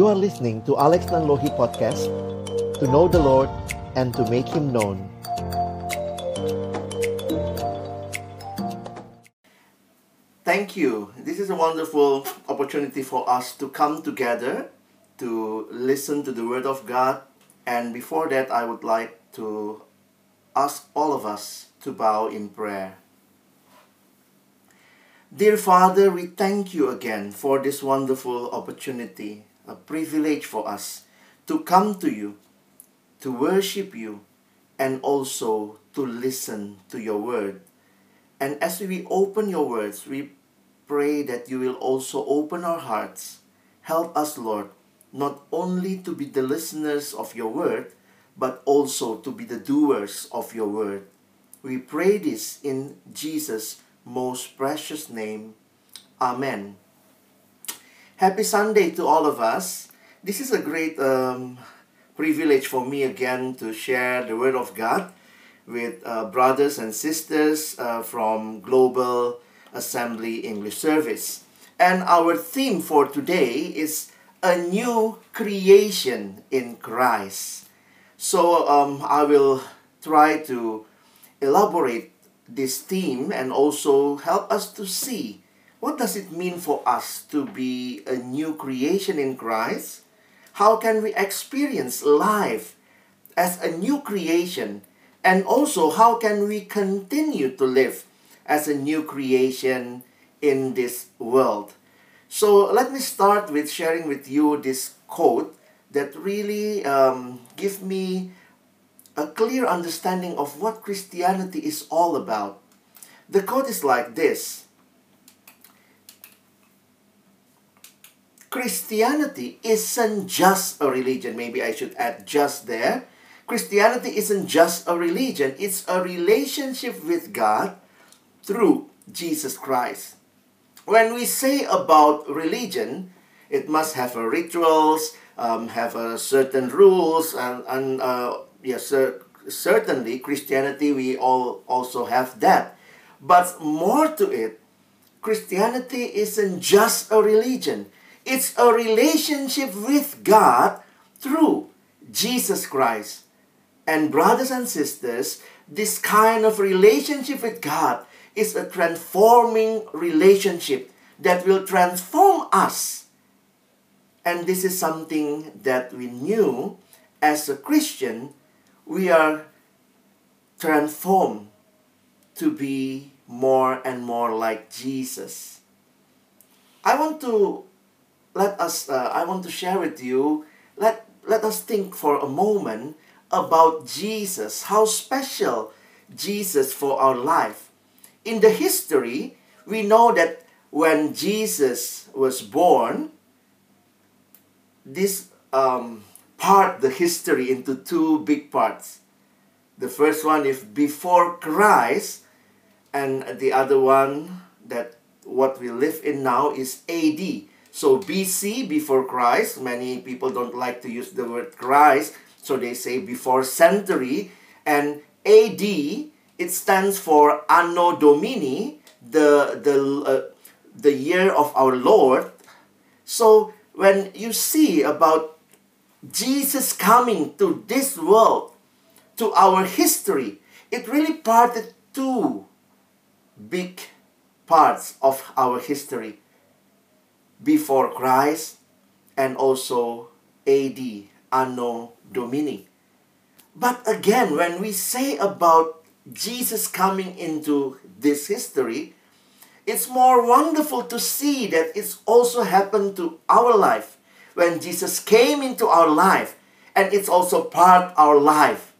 You are listening to Alex Nanlohi Podcast To know the Lord and to make Him known Thank you. This is a wonderful opportunity for us to come together to listen to the Word of God. And before that, I would like to ask all of us to bow in prayer. Dear Father, we thank you again for this wonderful opportunity, a privilege for us to come to you, to worship you, and also to listen to your word. And as we open your words, we pray that you will also open our hearts. Help us, Lord, not only to be the listeners of your word, but also to be the doers of your word. We pray this in Jesus' most precious name. Amen. Happy Sunday to all of us. This is a great um, privilege for me again to share the Word of God with uh, brothers and sisters uh, from Global Assembly English Service. And our theme for today is a new creation in Christ. So um, I will try to elaborate this theme and also help us to see what does it mean for us to be a new creation in Christ? How can we experience life as a new creation? And also, how can we continue to live as a new creation in this world? So, let me start with sharing with you this quote that really um, gives me a clear understanding of what Christianity is all about. The quote is like this Christianity isn't just a religion. Maybe I should add just there. Christianity isn't just a religion, it's a relationship with God through Jesus Christ. When we say about religion, it must have a rituals, um, have a certain rules, and, and uh, yes, cer- certainly Christianity, we all also have that. But more to it, Christianity isn't just a religion. It's a relationship with God through Jesus Christ. And brothers and sisters, this kind of relationship with God is a transforming relationship that will transform us. And this is something that we knew as a Christian, we are transformed to be more and more like Jesus. I want to let us uh, I want to share with you let let us think for a moment about Jesus, how special Jesus for our life. In the history, we know that when Jesus was born, this um, part the history into two big parts. The first one is before Christ, and the other one that what we live in now is AD. So BC, before Christ, many people don't like to use the word Christ, so they say before century. And AD, it stands for Anno Domini, the, the, uh, the year of our Lord. So when you see about Jesus coming to this world, to our history, it really parted two big parts of our history before Christ and also AD, Anno Domini. But again, when we say about Jesus coming into this history, it's more wonderful to see that it's also happened to our life when Jesus came into our life and it's also part our life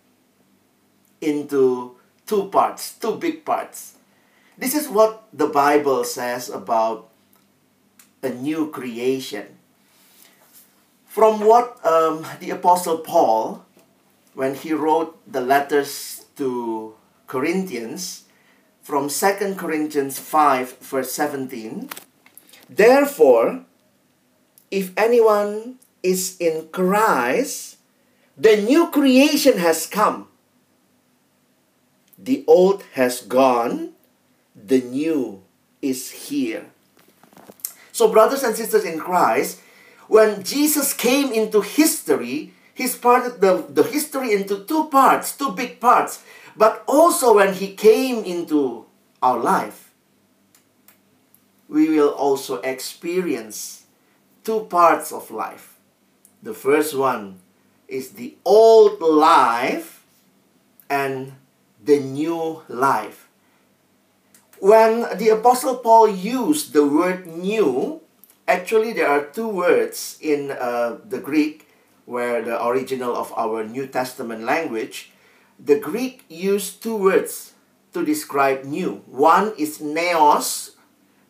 into two parts, two big parts. This is what the Bible says about a new creation. From what um, the Apostle Paul, when he wrote the letters to Corinthians, from 2 Corinthians 5, verse 17, Therefore, if anyone is in Christ, the new creation has come. The old has gone, the new is here. So, brothers and sisters in Christ, when Jesus came into history, he's parted the, the history into two parts, two big parts. But also when he came into our life, we will also experience two parts of life. The first one is the old life and the new life. When the Apostle Paul used the word new, actually there are two words in uh, the Greek where the original of our New Testament language. The Greek used two words to describe new. One is neos.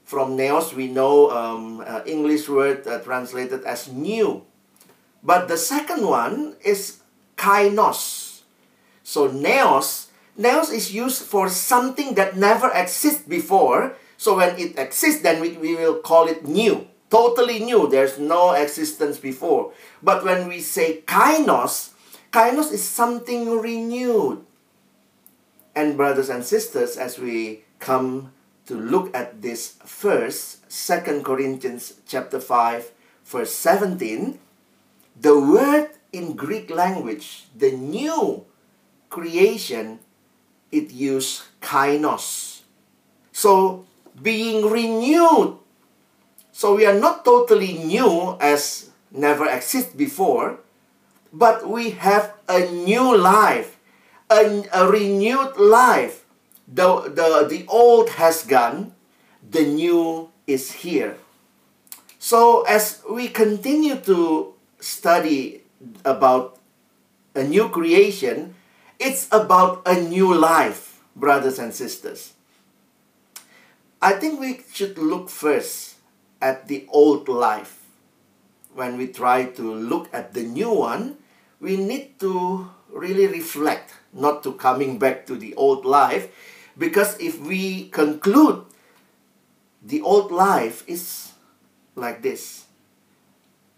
From neos, we know um, uh, English word uh, translated as new. But the second one is kainos. So neos, neos is used for something that never existed before. So when it exists, then we, we will call it new. Totally new. There's no existence before. But when we say kainos, kainos is something renewed. And brothers and sisters, as we come to look at this first, Second Corinthians chapter 5, verse 17, the word in Greek language, the new creation, it used kainos. So, being renewed. So, we are not totally new as never exist before, but we have a new life, a, a renewed life. The, the, the old has gone, the new is here. So, as we continue to study about a new creation, it's about a new life, brothers and sisters. I think we should look first at the old life. When we try to look at the new one, we need to really reflect, not to coming back to the old life, because if we conclude the old life is like this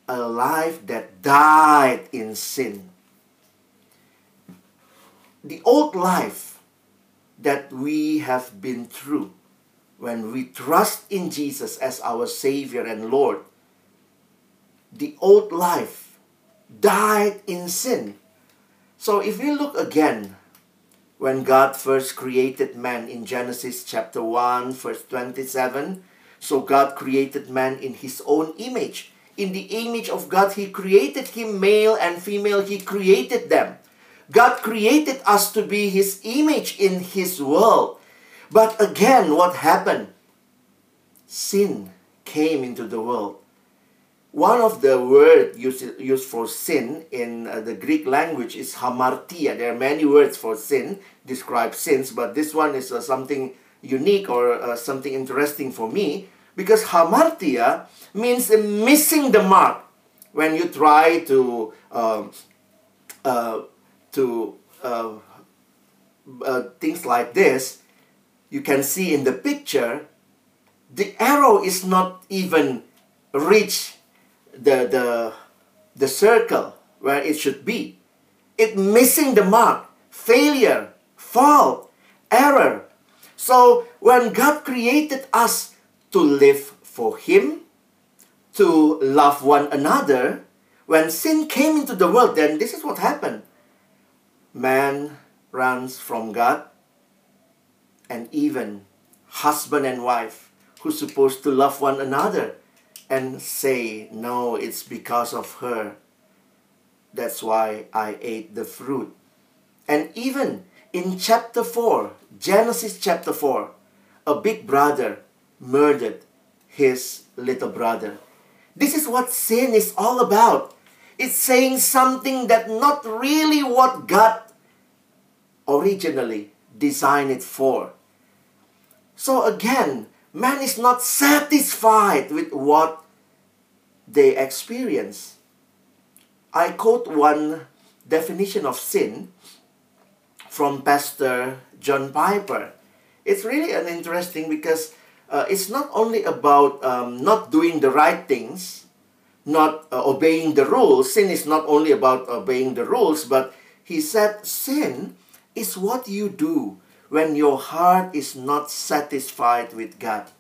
a life that died in sin. The old life that we have been through when we trust in Jesus as our Savior and Lord, the old life died in sin. So if we look again, when God first created man in Genesis chapter 1, verse 27, so God created man in his own image in the image of God, He created him male and female, He created them. God created us to be His image in His world. But again, what happened? Sin came into the world. One of the words used, used for sin in uh, the Greek language is hamartia. There are many words for sin, describe sins, but this one is uh, something unique or uh, something interesting for me because hamartia means missing the mark when you try to um, uh, to uh, uh, things like this you can see in the picture the arrow is not even reach the the the circle where it should be it missing the mark failure fault error so when god created us to live for him to love one another, when sin came into the world, then this is what happened. Man runs from God, and even husband and wife who's supposed to love one another and say, No, it's because of her. That's why I ate the fruit. And even in chapter 4, Genesis chapter 4, a big brother murdered his little brother. This is what sin is all about. It's saying something that not really what God originally designed it for. So again, man is not satisfied with what they experience. I quote one definition of sin from Pastor John Piper. It's really an interesting because uh, it's not only about um, not doing the right things, not uh, obeying the rules. Sin is not only about obeying the rules, but he said sin is what you do when your heart is not satisfied with God.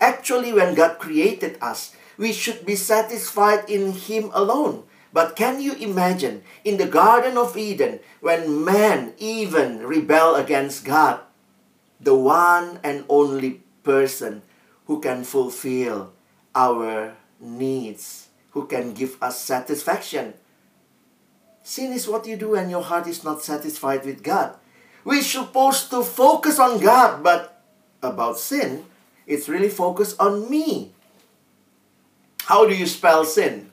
Actually, when God created us, we should be satisfied in Him alone. But can you imagine in the Garden of Eden when man even rebel against God, the one and only person who can fulfill our needs, who can give us satisfaction? Sin is what you do when your heart is not satisfied with God. We're supposed to focus on God, but about sin, it's really focused on me. How do you spell sin?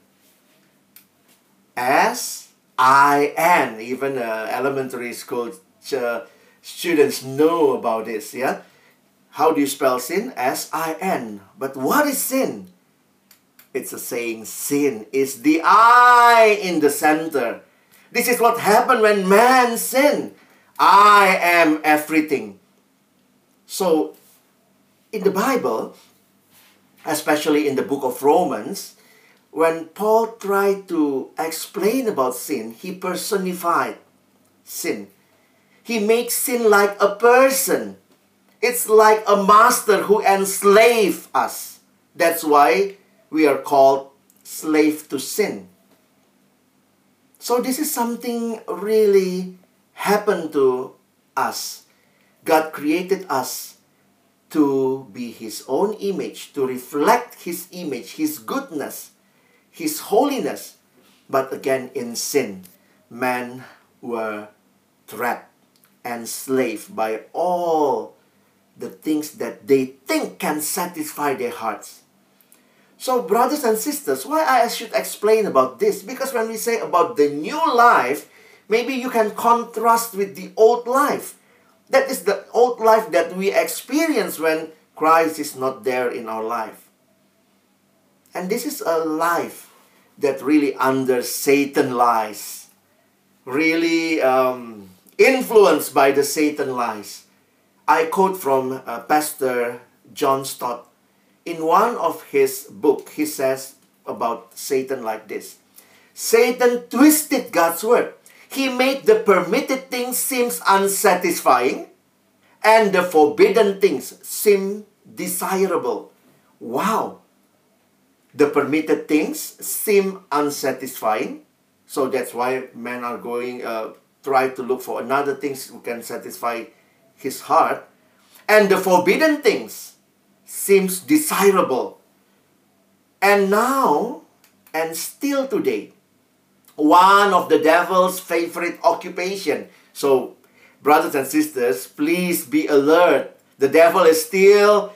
S I N. Even uh, elementary school uh, students know about this, yeah? How do you spell sin? S I N. But what is sin? It's a saying sin is the I in the center. This is what happened when man sinned. I am everything. So, in the Bible, especially in the book of Romans, when Paul tried to explain about sin, he personified sin. He makes sin like a person. It's like a master who enslave us. That's why we are called slave to sin. So this is something really happened to us. God created us to be His own image, to reflect His image, His goodness, His holiness. But again, in sin, men were trapped, and enslaved by all the things that they think can satisfy their hearts. So, brothers and sisters, why I should explain about this? Because when we say about the new life, maybe you can contrast with the old life. That is the old life that we experience when Christ is not there in our life. And this is a life that really under Satan lies, really um, influenced by the Satan lies. I quote from uh, Pastor John Stott in one of his book, he says about Satan like this. Satan twisted God's word. He made the permitted things seem unsatisfying and the forbidden things seem desirable. Wow! The permitted things seem unsatisfying. So that's why men are going, uh, try to look for another things who can satisfy his heart. And the forbidden things seems desirable. And now, and still today, one of the devil's favorite occupation. So, brothers and sisters, please be alert. The devil is still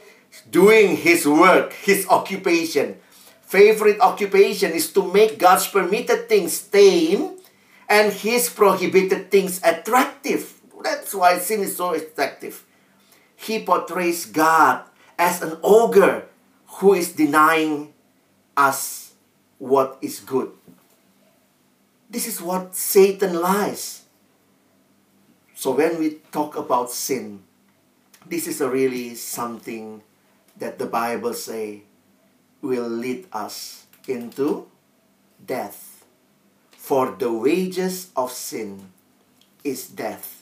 doing his work, his occupation. Favorite occupation is to make God's permitted things tame and his prohibited things attractive. That's why sin is so attractive. He portrays God as an ogre who is denying us what is good. This is what Satan lies. So when we talk about sin, this is really something that the Bible say will lead us into death. For the wages of sin is death.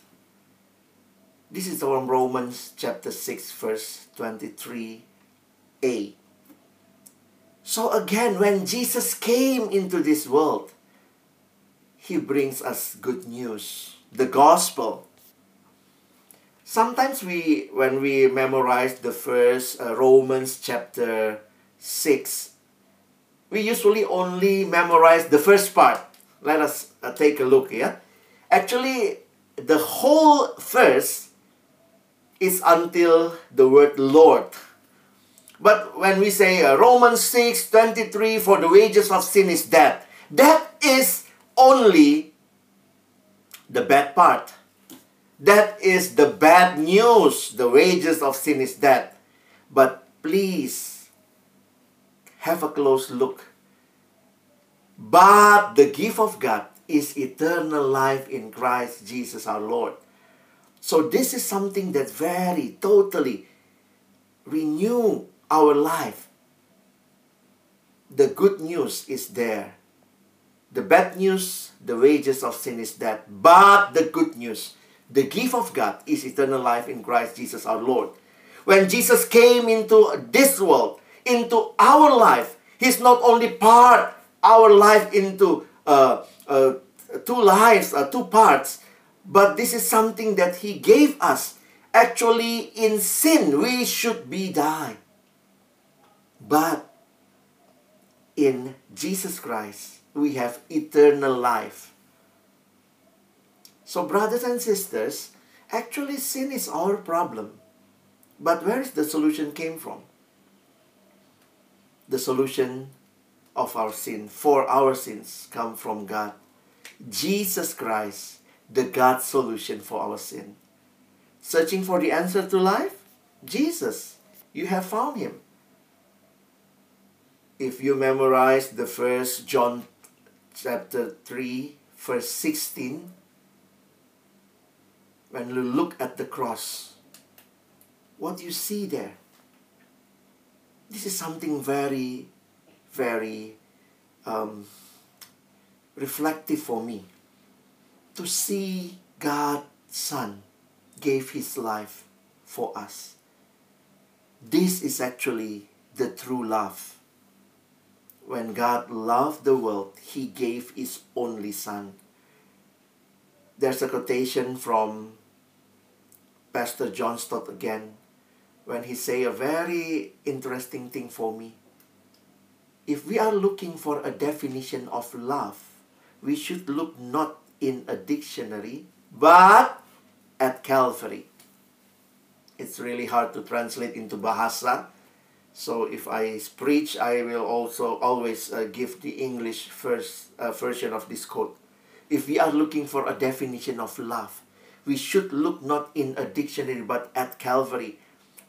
This is from Romans chapter 6 verse 23a. So again, when Jesus came into this world, he brings us good news, the gospel. Sometimes we, when we memorize the first uh, Romans chapter 6, we usually only memorize the first part. Let us uh, take a look here. Actually, the whole verse is until the word Lord. But when we say uh, Romans 6 23, for the wages of sin is death, that is only the bad part. That is the bad news. The wages of sin is death. But please have a close look. But the gift of God is eternal life in Christ Jesus our Lord. So this is something that very totally renew our life. The good news is there. The bad news, the wages of sin is death. But the good news, the gift of God is eternal life in Christ Jesus our Lord. When Jesus came into this world, into our life, He's not only part our life into uh, uh, two lives, uh, two parts, but this is something that He gave us. Actually, in sin, we should be die. But in Jesus Christ, we have eternal life. So, brothers and sisters, actually, sin is our problem. But where is the solution came from? The solution of our sin, for our sins, come from God. Jesus Christ, the God solution for our sin. Searching for the answer to life? Jesus. You have found him. If you memorize the first John chapter 3, verse 16, when you look at the cross, what do you see there? This is something very, very um, reflective for me. To see God's Son gave His life for us. This is actually the true love. When God loved the world, He gave His only Son. There's a quotation from Pastor John Stott again when he say a very interesting thing for me. If we are looking for a definition of love, we should look not in a dictionary, but at Calvary. It's really hard to translate into Bahasa. So if I preach, I will also always uh, give the English first uh, version of this quote. If we are looking for a definition of love, we should look not in a dictionary but at Calvary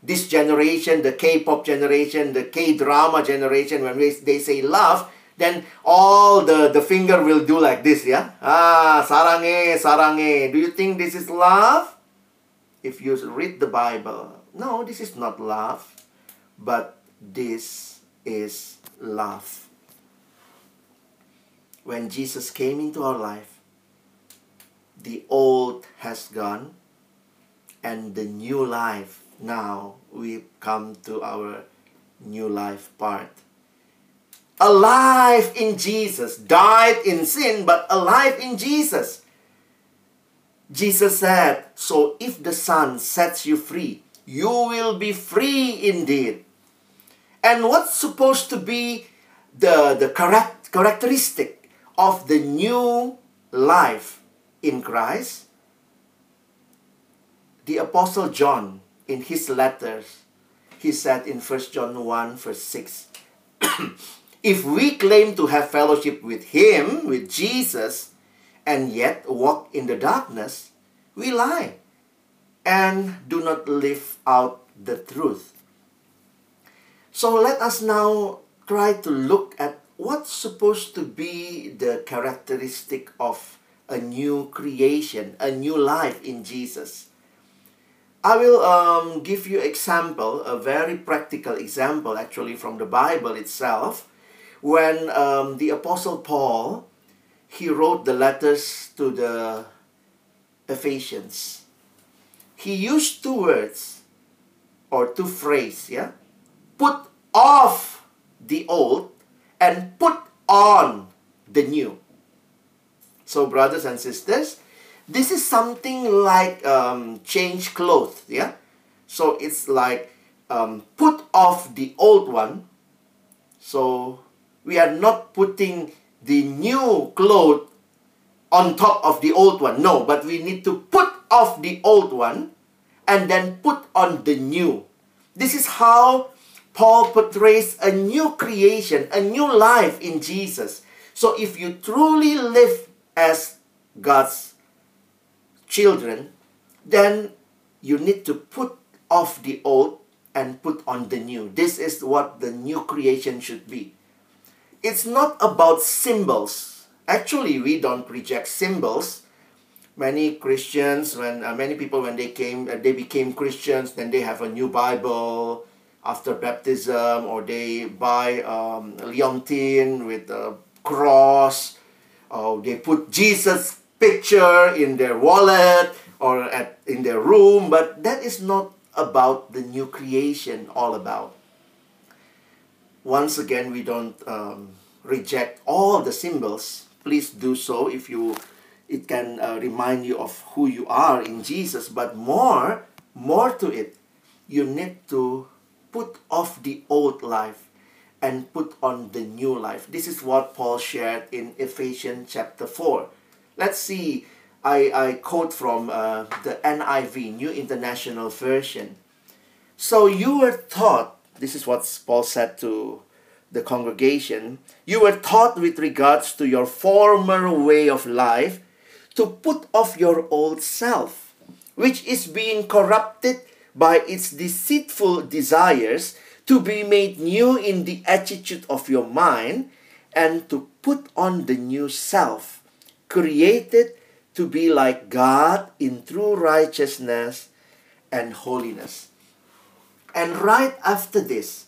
this generation, the K-pop generation, the K-drama generation, when we, they say love, then all the, the finger will do like this, yeah? Ah, sarange, sarange. Do you think this is love? If you read the Bible, no, this is not love, but this is love. When Jesus came into our life, the old has gone and the new life now we come to our new life part. Alive in Jesus, died in sin, but alive in Jesus. Jesus said, So if the Son sets you free, you will be free indeed. And what's supposed to be the, the correct characteristic of the new life in Christ? The Apostle John in his letters, he said in 1 John 1, verse 6, If we claim to have fellowship with him, with Jesus, and yet walk in the darkness, we lie and do not live out the truth. So let us now try to look at what's supposed to be the characteristic of a new creation, a new life in Jesus. I will um, give you example, a very practical example actually from the Bible itself. When um, the Apostle Paul, he wrote the letters to the Ephesians. He used two words or two phrases, yeah? Put off the old and put on the new. So brothers and sisters, this is something like um, change clothes, yeah? So it's like um, put off the old one. So we are not putting the new cloth on top of the old one. No, but we need to put off the old one and then put on the new. This is how Paul portrays a new creation, a new life in Jesus. So if you truly live as God's children, then you need to put off the old and put on the new. This is what the new creation should be. It's not about symbols. Actually, we don't reject symbols. Many Christians, when uh, many people, when they came, uh, they became Christians, then they have a new Bible after baptism, or they buy um, leontin with a cross, or they put Jesus picture in their wallet or at in their room but that is not about the new creation all about? Once again, we don't um, reject all the symbols. Please do so if you it can uh, remind you of who you are in Jesus, but more more to it, you need to put off the old life and put on the new life. This is what Paul shared in Ephesians chapter 4. Let's see, I, I quote from uh, the NIV, New International Version. So you were taught, this is what Paul said to the congregation, you were taught with regards to your former way of life to put off your old self, which is being corrupted by its deceitful desires to be made new in the attitude of your mind and to put on the new self, created to be like God in true righteousness and holiness. And right after this,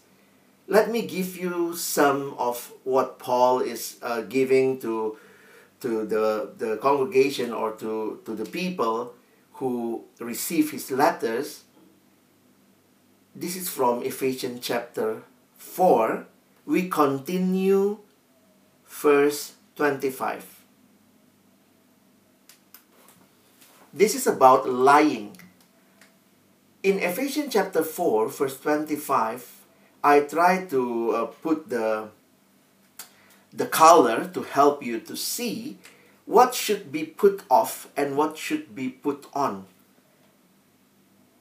let me give you some of what Paul is uh, giving to, to the, the congregation or to, to the people who receive his letters this is from Ephesians chapter 4. We continue verse 25. This is about lying. In Ephesians chapter 4, verse 25, I try to uh, put the, the color to help you to see what should be put off and what should be put on.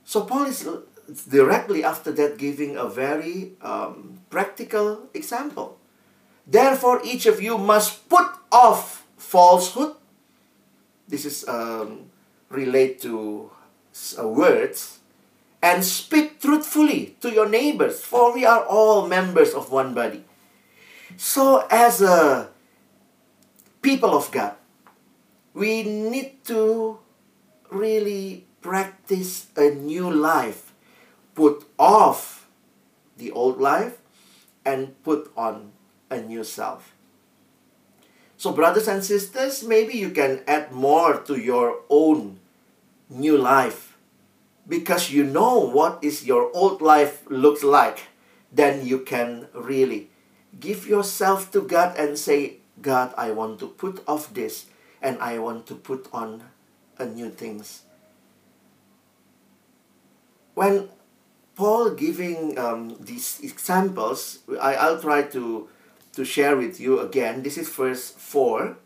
So Paul is directly after that giving a very um, practical example. Therefore, each of you must put off falsehood. This is um, relate to uh, words and speak truthfully to your neighbors, for we are all members of one body. So, as a people of God, we need to really practice a new life put off the old life and put on a new self. So, brothers and sisters, maybe you can add more to your own new life because you know what is your old life looks like. Then you can really give yourself to God and say, God, I want to put off this and I want to put on a new things. When Paul giving um, these examples, I, I'll try to, to share with you again. This is verse 4,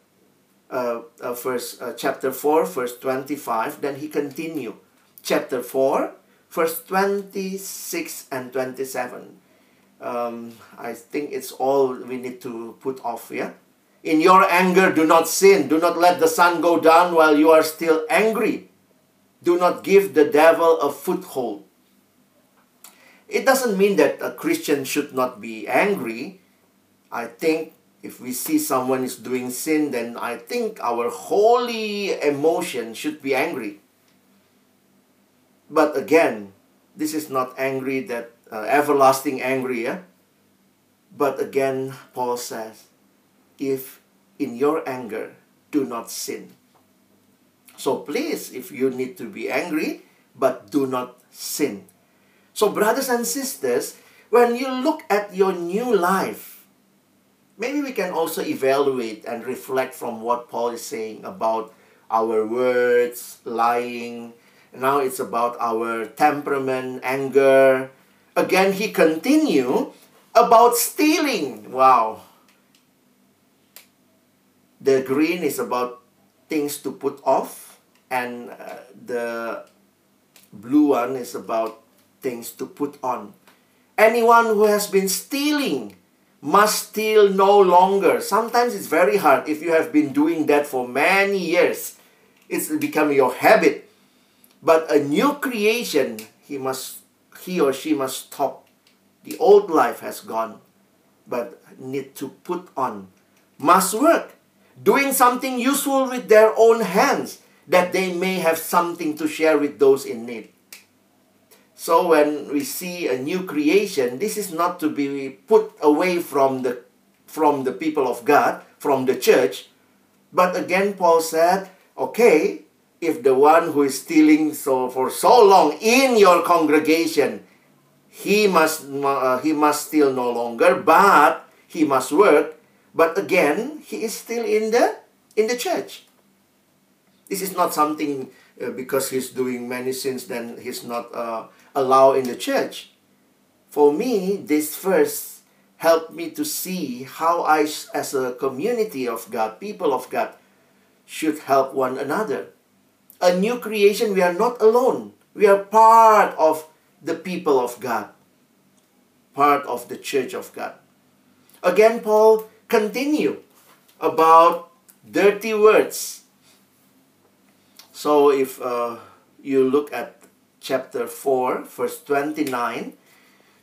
uh, uh, verse, uh, chapter 4, verse 25. Then he continue. Chapter 4, verse 26 and 27. Um, I think it's all we need to put off, yeah? In your anger, do not sin. Do not let the sun go down while you are still angry. Do not give the devil a foothold. It doesn't mean that a Christian should not be angry. I think if we see someone is doing sin, then I think our holy emotion should be angry. But again, this is not angry that uh, everlasting angry, yeah? But again, Paul says, if in your anger, do not sin. So please, if you need to be angry, but do not sin. So, brothers and sisters, when you look at your new life, maybe we can also evaluate and reflect from what Paul is saying about our words, lying. Now it's about our temperament, anger. Again, he continue about stealing. Wow. The green is about things to put off, and uh, the blue one is about things to put on. Anyone who has been stealing must steal no longer. Sometimes it's very hard if you have been doing that for many years. It's become your habit. But a new creation, he must he or she must stop. The old life has gone, but need to put on. Must work. Doing something useful with their own hands that they may have something to share with those in need. So when we see a new creation, this is not to be put away from the from the people of God, from the church. But again, Paul said, okay, if the one who is stealing so for so long in your congregation, he must uh, he must steal no longer, but he must work. But again, he is still in the in the church. This is not something uh, because he's doing many sins, then he's not uh, allowed in the church. For me, this verse helped me to see how I, as a community of God, people of God, should help one another. A new creation, we are not alone. We are part of the people of God, part of the church of God. Again, Paul continue about dirty words. So if uh, you look at chapter 4, verse 29,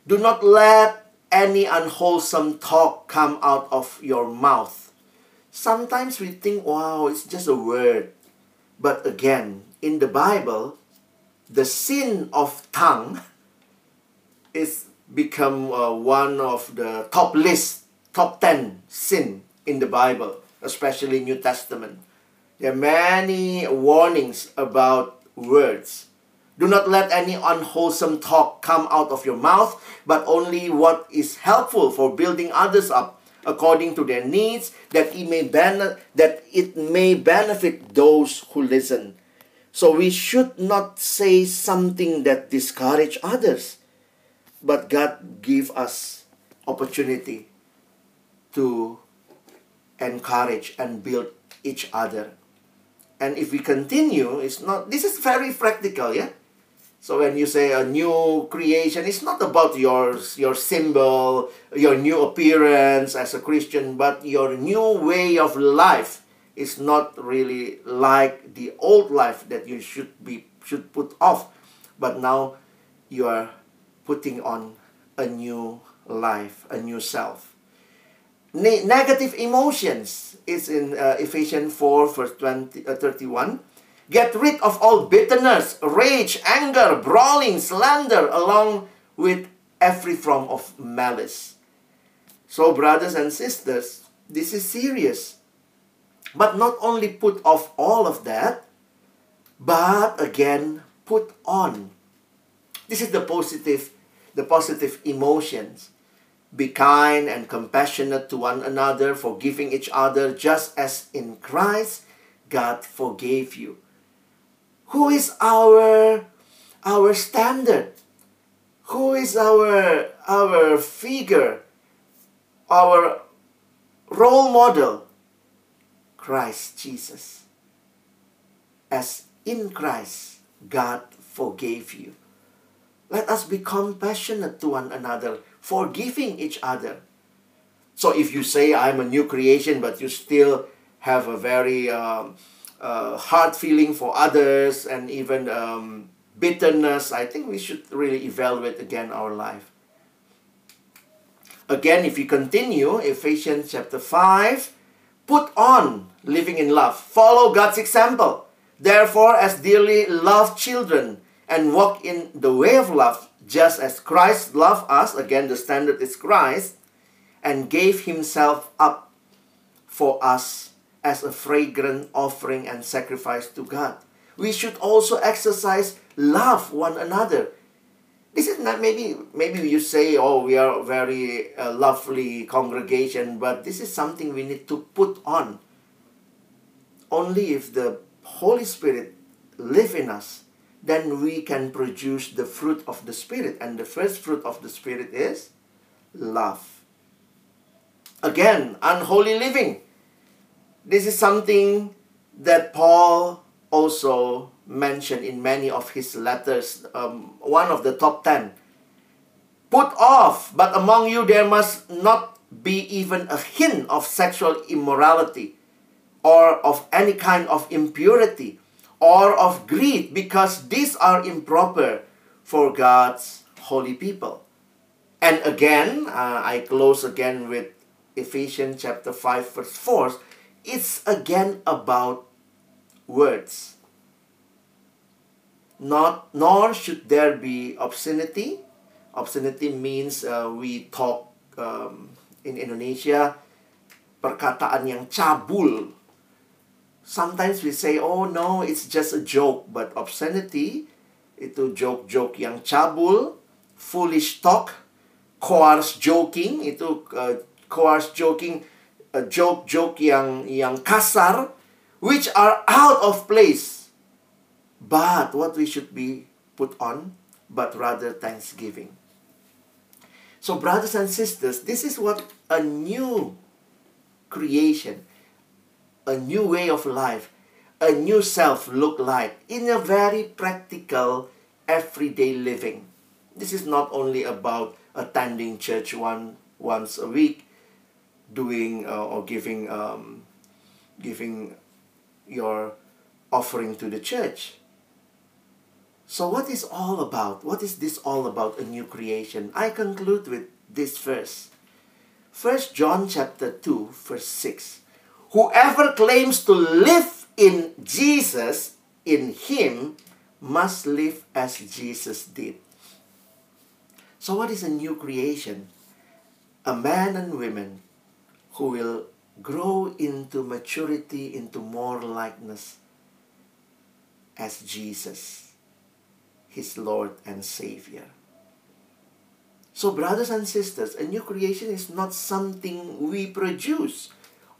do not let any unwholesome talk come out of your mouth. Sometimes we think, wow, it's just a word. But again, in the Bible, the sin of tongue is become uh, one of the top list, top 10 sin in the Bible, especially New Testament. There are many warnings about words. Do not let any unwholesome talk come out of your mouth, but only what is helpful for building others up according to their needs, that it may ben- that it may benefit those who listen. So we should not say something that discourage others, but God give us opportunity to encourage and build each other. And if we continue, it's not this is very practical, yeah? So when you say a new creation, it's not about your your symbol, your new appearance as a Christian, but your new way of life is not really like the old life that you should be should put off, but now you are putting on a new life, a new self ne- negative emotions is in uh, Ephesians 4 verse 20, uh, 31. Get rid of all bitterness, rage, anger, brawling, slander, along with every form of malice. So, brothers and sisters, this is serious. But not only put off all of that, but again put on. This is the positive, the positive emotions. Be kind and compassionate to one another, forgiving each other, just as in Christ God forgave you. Who is our our standard? Who is our our figure? Our role model? Christ Jesus. As in Christ God forgave you. Let us be compassionate to one another forgiving each other. So if you say, I'm a new creation, but you still have a very um, uh, hard feeling for others and even um, bitterness, I think we should really evaluate again our life. Again, if you continue, Ephesians chapter 5, put on living in love. Follow God's example. Therefore, as dearly loved children, and walk in the way of love, just as Christ loved us, again, the standard is Christ, and gave himself up for us as a fragrant offering and sacrifice to God. We should also exercise love one another. This is not maybe maybe you say oh we are a very uh, lovely congregation but this is something we need to put on. Only if the Holy Spirit live in us then we can produce the fruit of the Spirit. And the first fruit of the Spirit is love. Again, unholy living. This is something that Paul also mentioned in many of his letters. Um, one of the top ten. Put off, but among you there must not be even a hint of sexual immorality or of any kind of impurity or of greed because these are improper for God's holy people. And again, uh, I close again with Ephesians chapter 5 verse 4. It's again about words. Not nor should there be obscenity. Obscenity means uh, we talk um, in Indonesia perkataan yang cabul sometimes we say, oh no, it's just a joke. But obscenity, itu joke-joke yang cabul, foolish talk, coarse joking, itu uh, coarse joking, joke-joke yang yang kasar, which are out of place. But what we should be put on, but rather thanksgiving. So, brothers and sisters, this is what a new creation, a new way of life, a new self look like in a very practical, everyday living. This is not only about attending church one once a week, doing uh, or giving um, giving your offering to the church. So, what is all about? What is this all about? A new creation. I conclude with this verse. First John chapter 2, verse 6. Whoever claims to live in Jesus, in him, must live as Jesus did. So, what is a new creation? A man and women who will grow into maturity, into more likeness as Jesus his Lord and Savior. So, brothers and sisters, a new creation is not something we produce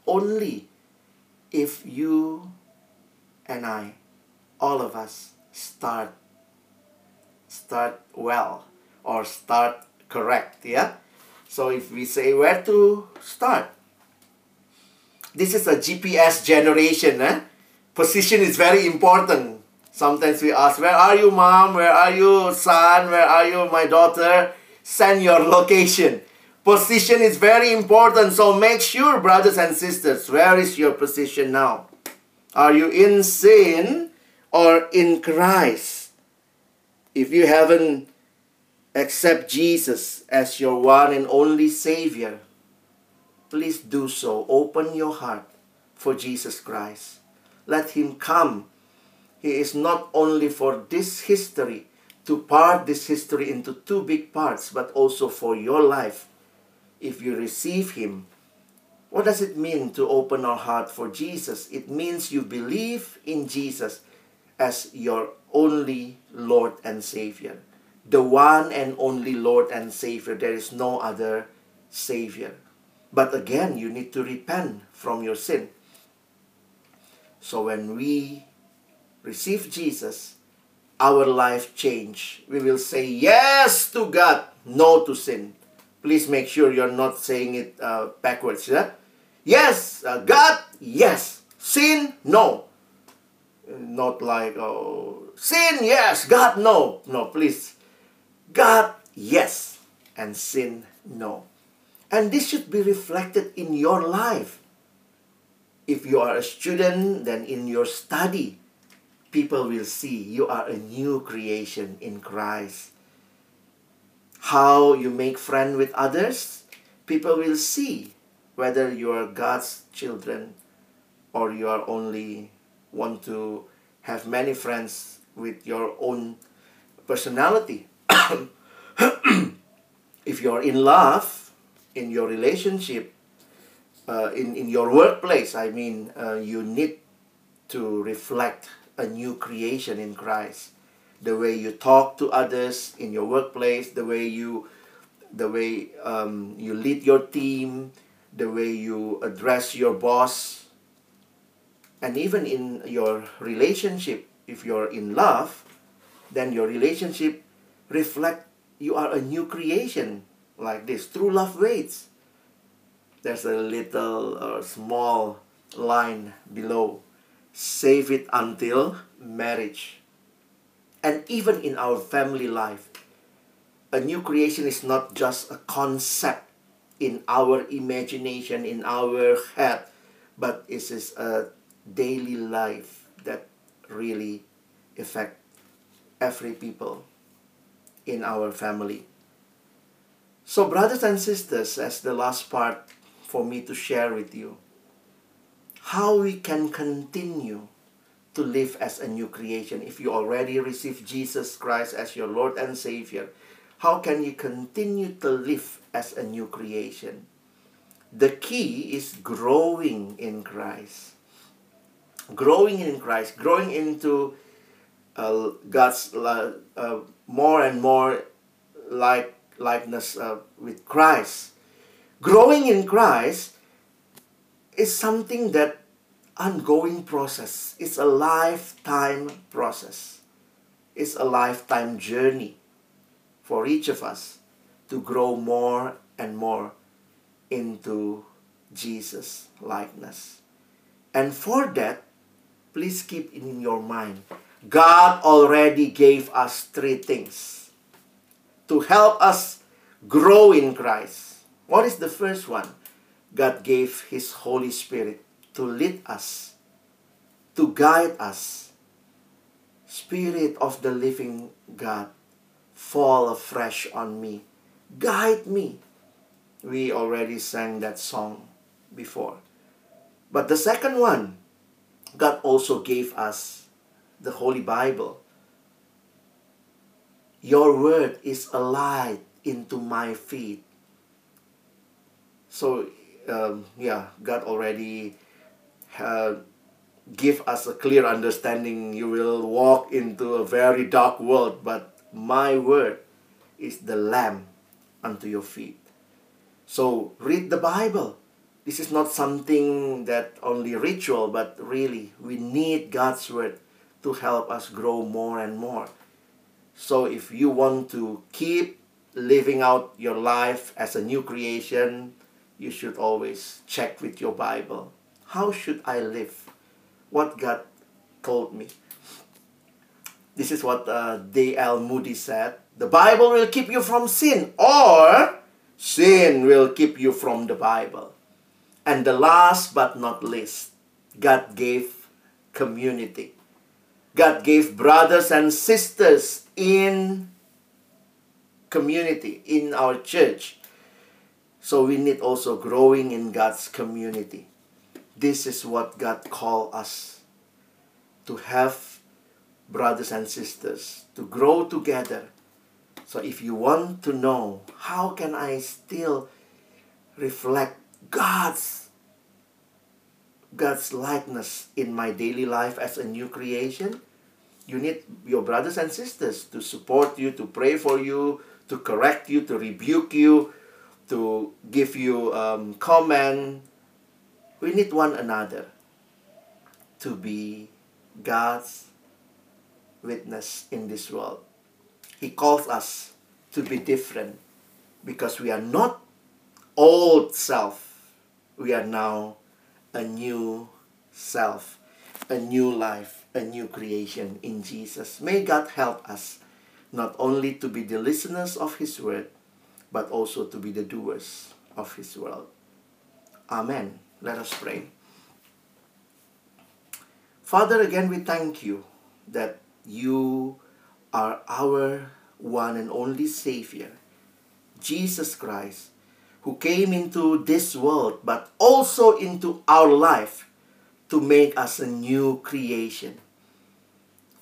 only if you and I, all of us, start start well or start correct. Yeah? So if we say where to start, this is a GPS generation. Eh? Position is very important. Sometimes we ask, Where are you, mom? Where are you, son? Where are you, my daughter? Send your location. Position is very important, so make sure, brothers and sisters, where is your position now? Are you in sin or in Christ? If you haven't accept Jesus as your one and only Savior, please do so. Open your heart for Jesus Christ. Let Him come he is not only for this history, to part this history into two big parts, but also for your life. If you receive Him, what does it mean to open our heart for Jesus? It means you believe in Jesus as your only Lord and Savior. The one and only Lord and Savior. There is no other Savior. But again, you need to repent from your sin. So when we receive Jesus, our life change. We will say yes to God, no to sin. Please make sure you're not saying it uh, backwards. Yeah? Yes, uh, God, yes. Sin, no. Not like, oh, sin, yes. God, no. No, please. God, yes. And sin, no. And this should be reflected in your life. If you are a student, then in your study people will see you are a new creation in Christ. How you make friend with others, people will see whether you are God's children or you are only want to have many friends with your own personality. if you're in love in your relationship, uh, in, in your workplace, I mean, uh, you need to reflect a new creation in Christ. The way you talk to others in your workplace, the way you, the way um, you lead your team, the way you address your boss, and even in your relationship, if you're in love, then your relationship reflect you are a new creation like this. True love waits. There's a little uh, small line below save it until marriage. And even in our family life, a new creation is not just a concept in our imagination, in our head, but it is a daily life that really affect every people in our family. So brothers and sisters, as the last part for me to share with you, how we can continue to live as a new creation. If you already received Jesus Christ as your Lord and Savior, how can you continue to live as a new creation? The key is growing in Christ. growing in Christ, growing into uh, God's uh, uh, more and more like likeness uh, with Christ. Growing in Christ is something that ongoing process. It's a lifetime process. It's a lifetime journey for each of us to grow more and more into Jesus likeness. And for that, please keep in your mind God already gave us three things to help us grow in Christ. What is the first one? God gave His Holy Spirit to lead us, to guide us. Spirit of the living God, fall afresh on me. Guide me. We already sang that song before. But the second one, God also gave us the Holy Bible. Your word is a light into my feet. So, um, yeah, God already uh, give us a clear understanding. You will walk into a very dark world, but my word is the lamp unto your feet. So, read the Bible this is not something that only ritual, but really we need God's word to help us grow more and more. So if you want to keep living out your life as a new creation, you should always check with your Bible. How should I live? What God told me. This is what uh, D.L. Moody said. The Bible will keep you from sin, or sin will keep you from the Bible. And the last but not least, God gave community. God gave brothers and sisters in community, in our church. So we need also growing in God's community. This is what God called us to have brothers and sisters, to grow together. So if you want to know how can I still reflect God's God's likeness in my daily life as a new creation, you need your brothers and sisters to support you, to pray for you, to correct you, to rebuke you, to give you um, comment. We need one another to be God's witness in this world. He calls us to be different because we are not old self we are now a new self, a new life, a new creation in Jesus. May God help us not only to be the listeners of His word, but also to be the doers of His word. Amen. Let us pray. Father, again, we thank you that you are our one and only Savior, Jesus Christ who came into this world, but also into our life to make us a new creation.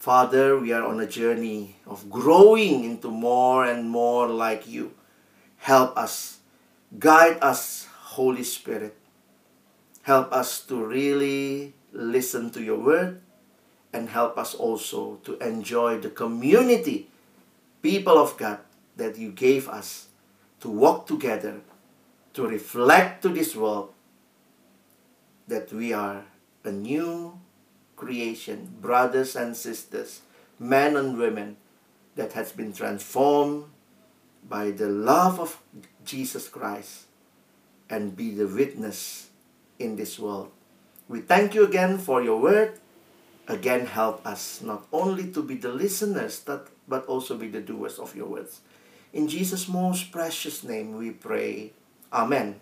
Father, we are on a journey of growing into more and more like you. Help us, guide us, Holy Spirit. Help us to really listen to your word and help us also to enjoy the community, people of God, that you gave us to walk together to reflect to this world that we are a new creation, brothers and sisters, men and women that has been transformed by the love of Jesus Christ and be the witness in this world. We thank you again for your word. Again, help us not only to be the listeners, but, also be the doers of your words. In Jesus' most precious name we pray. Amen.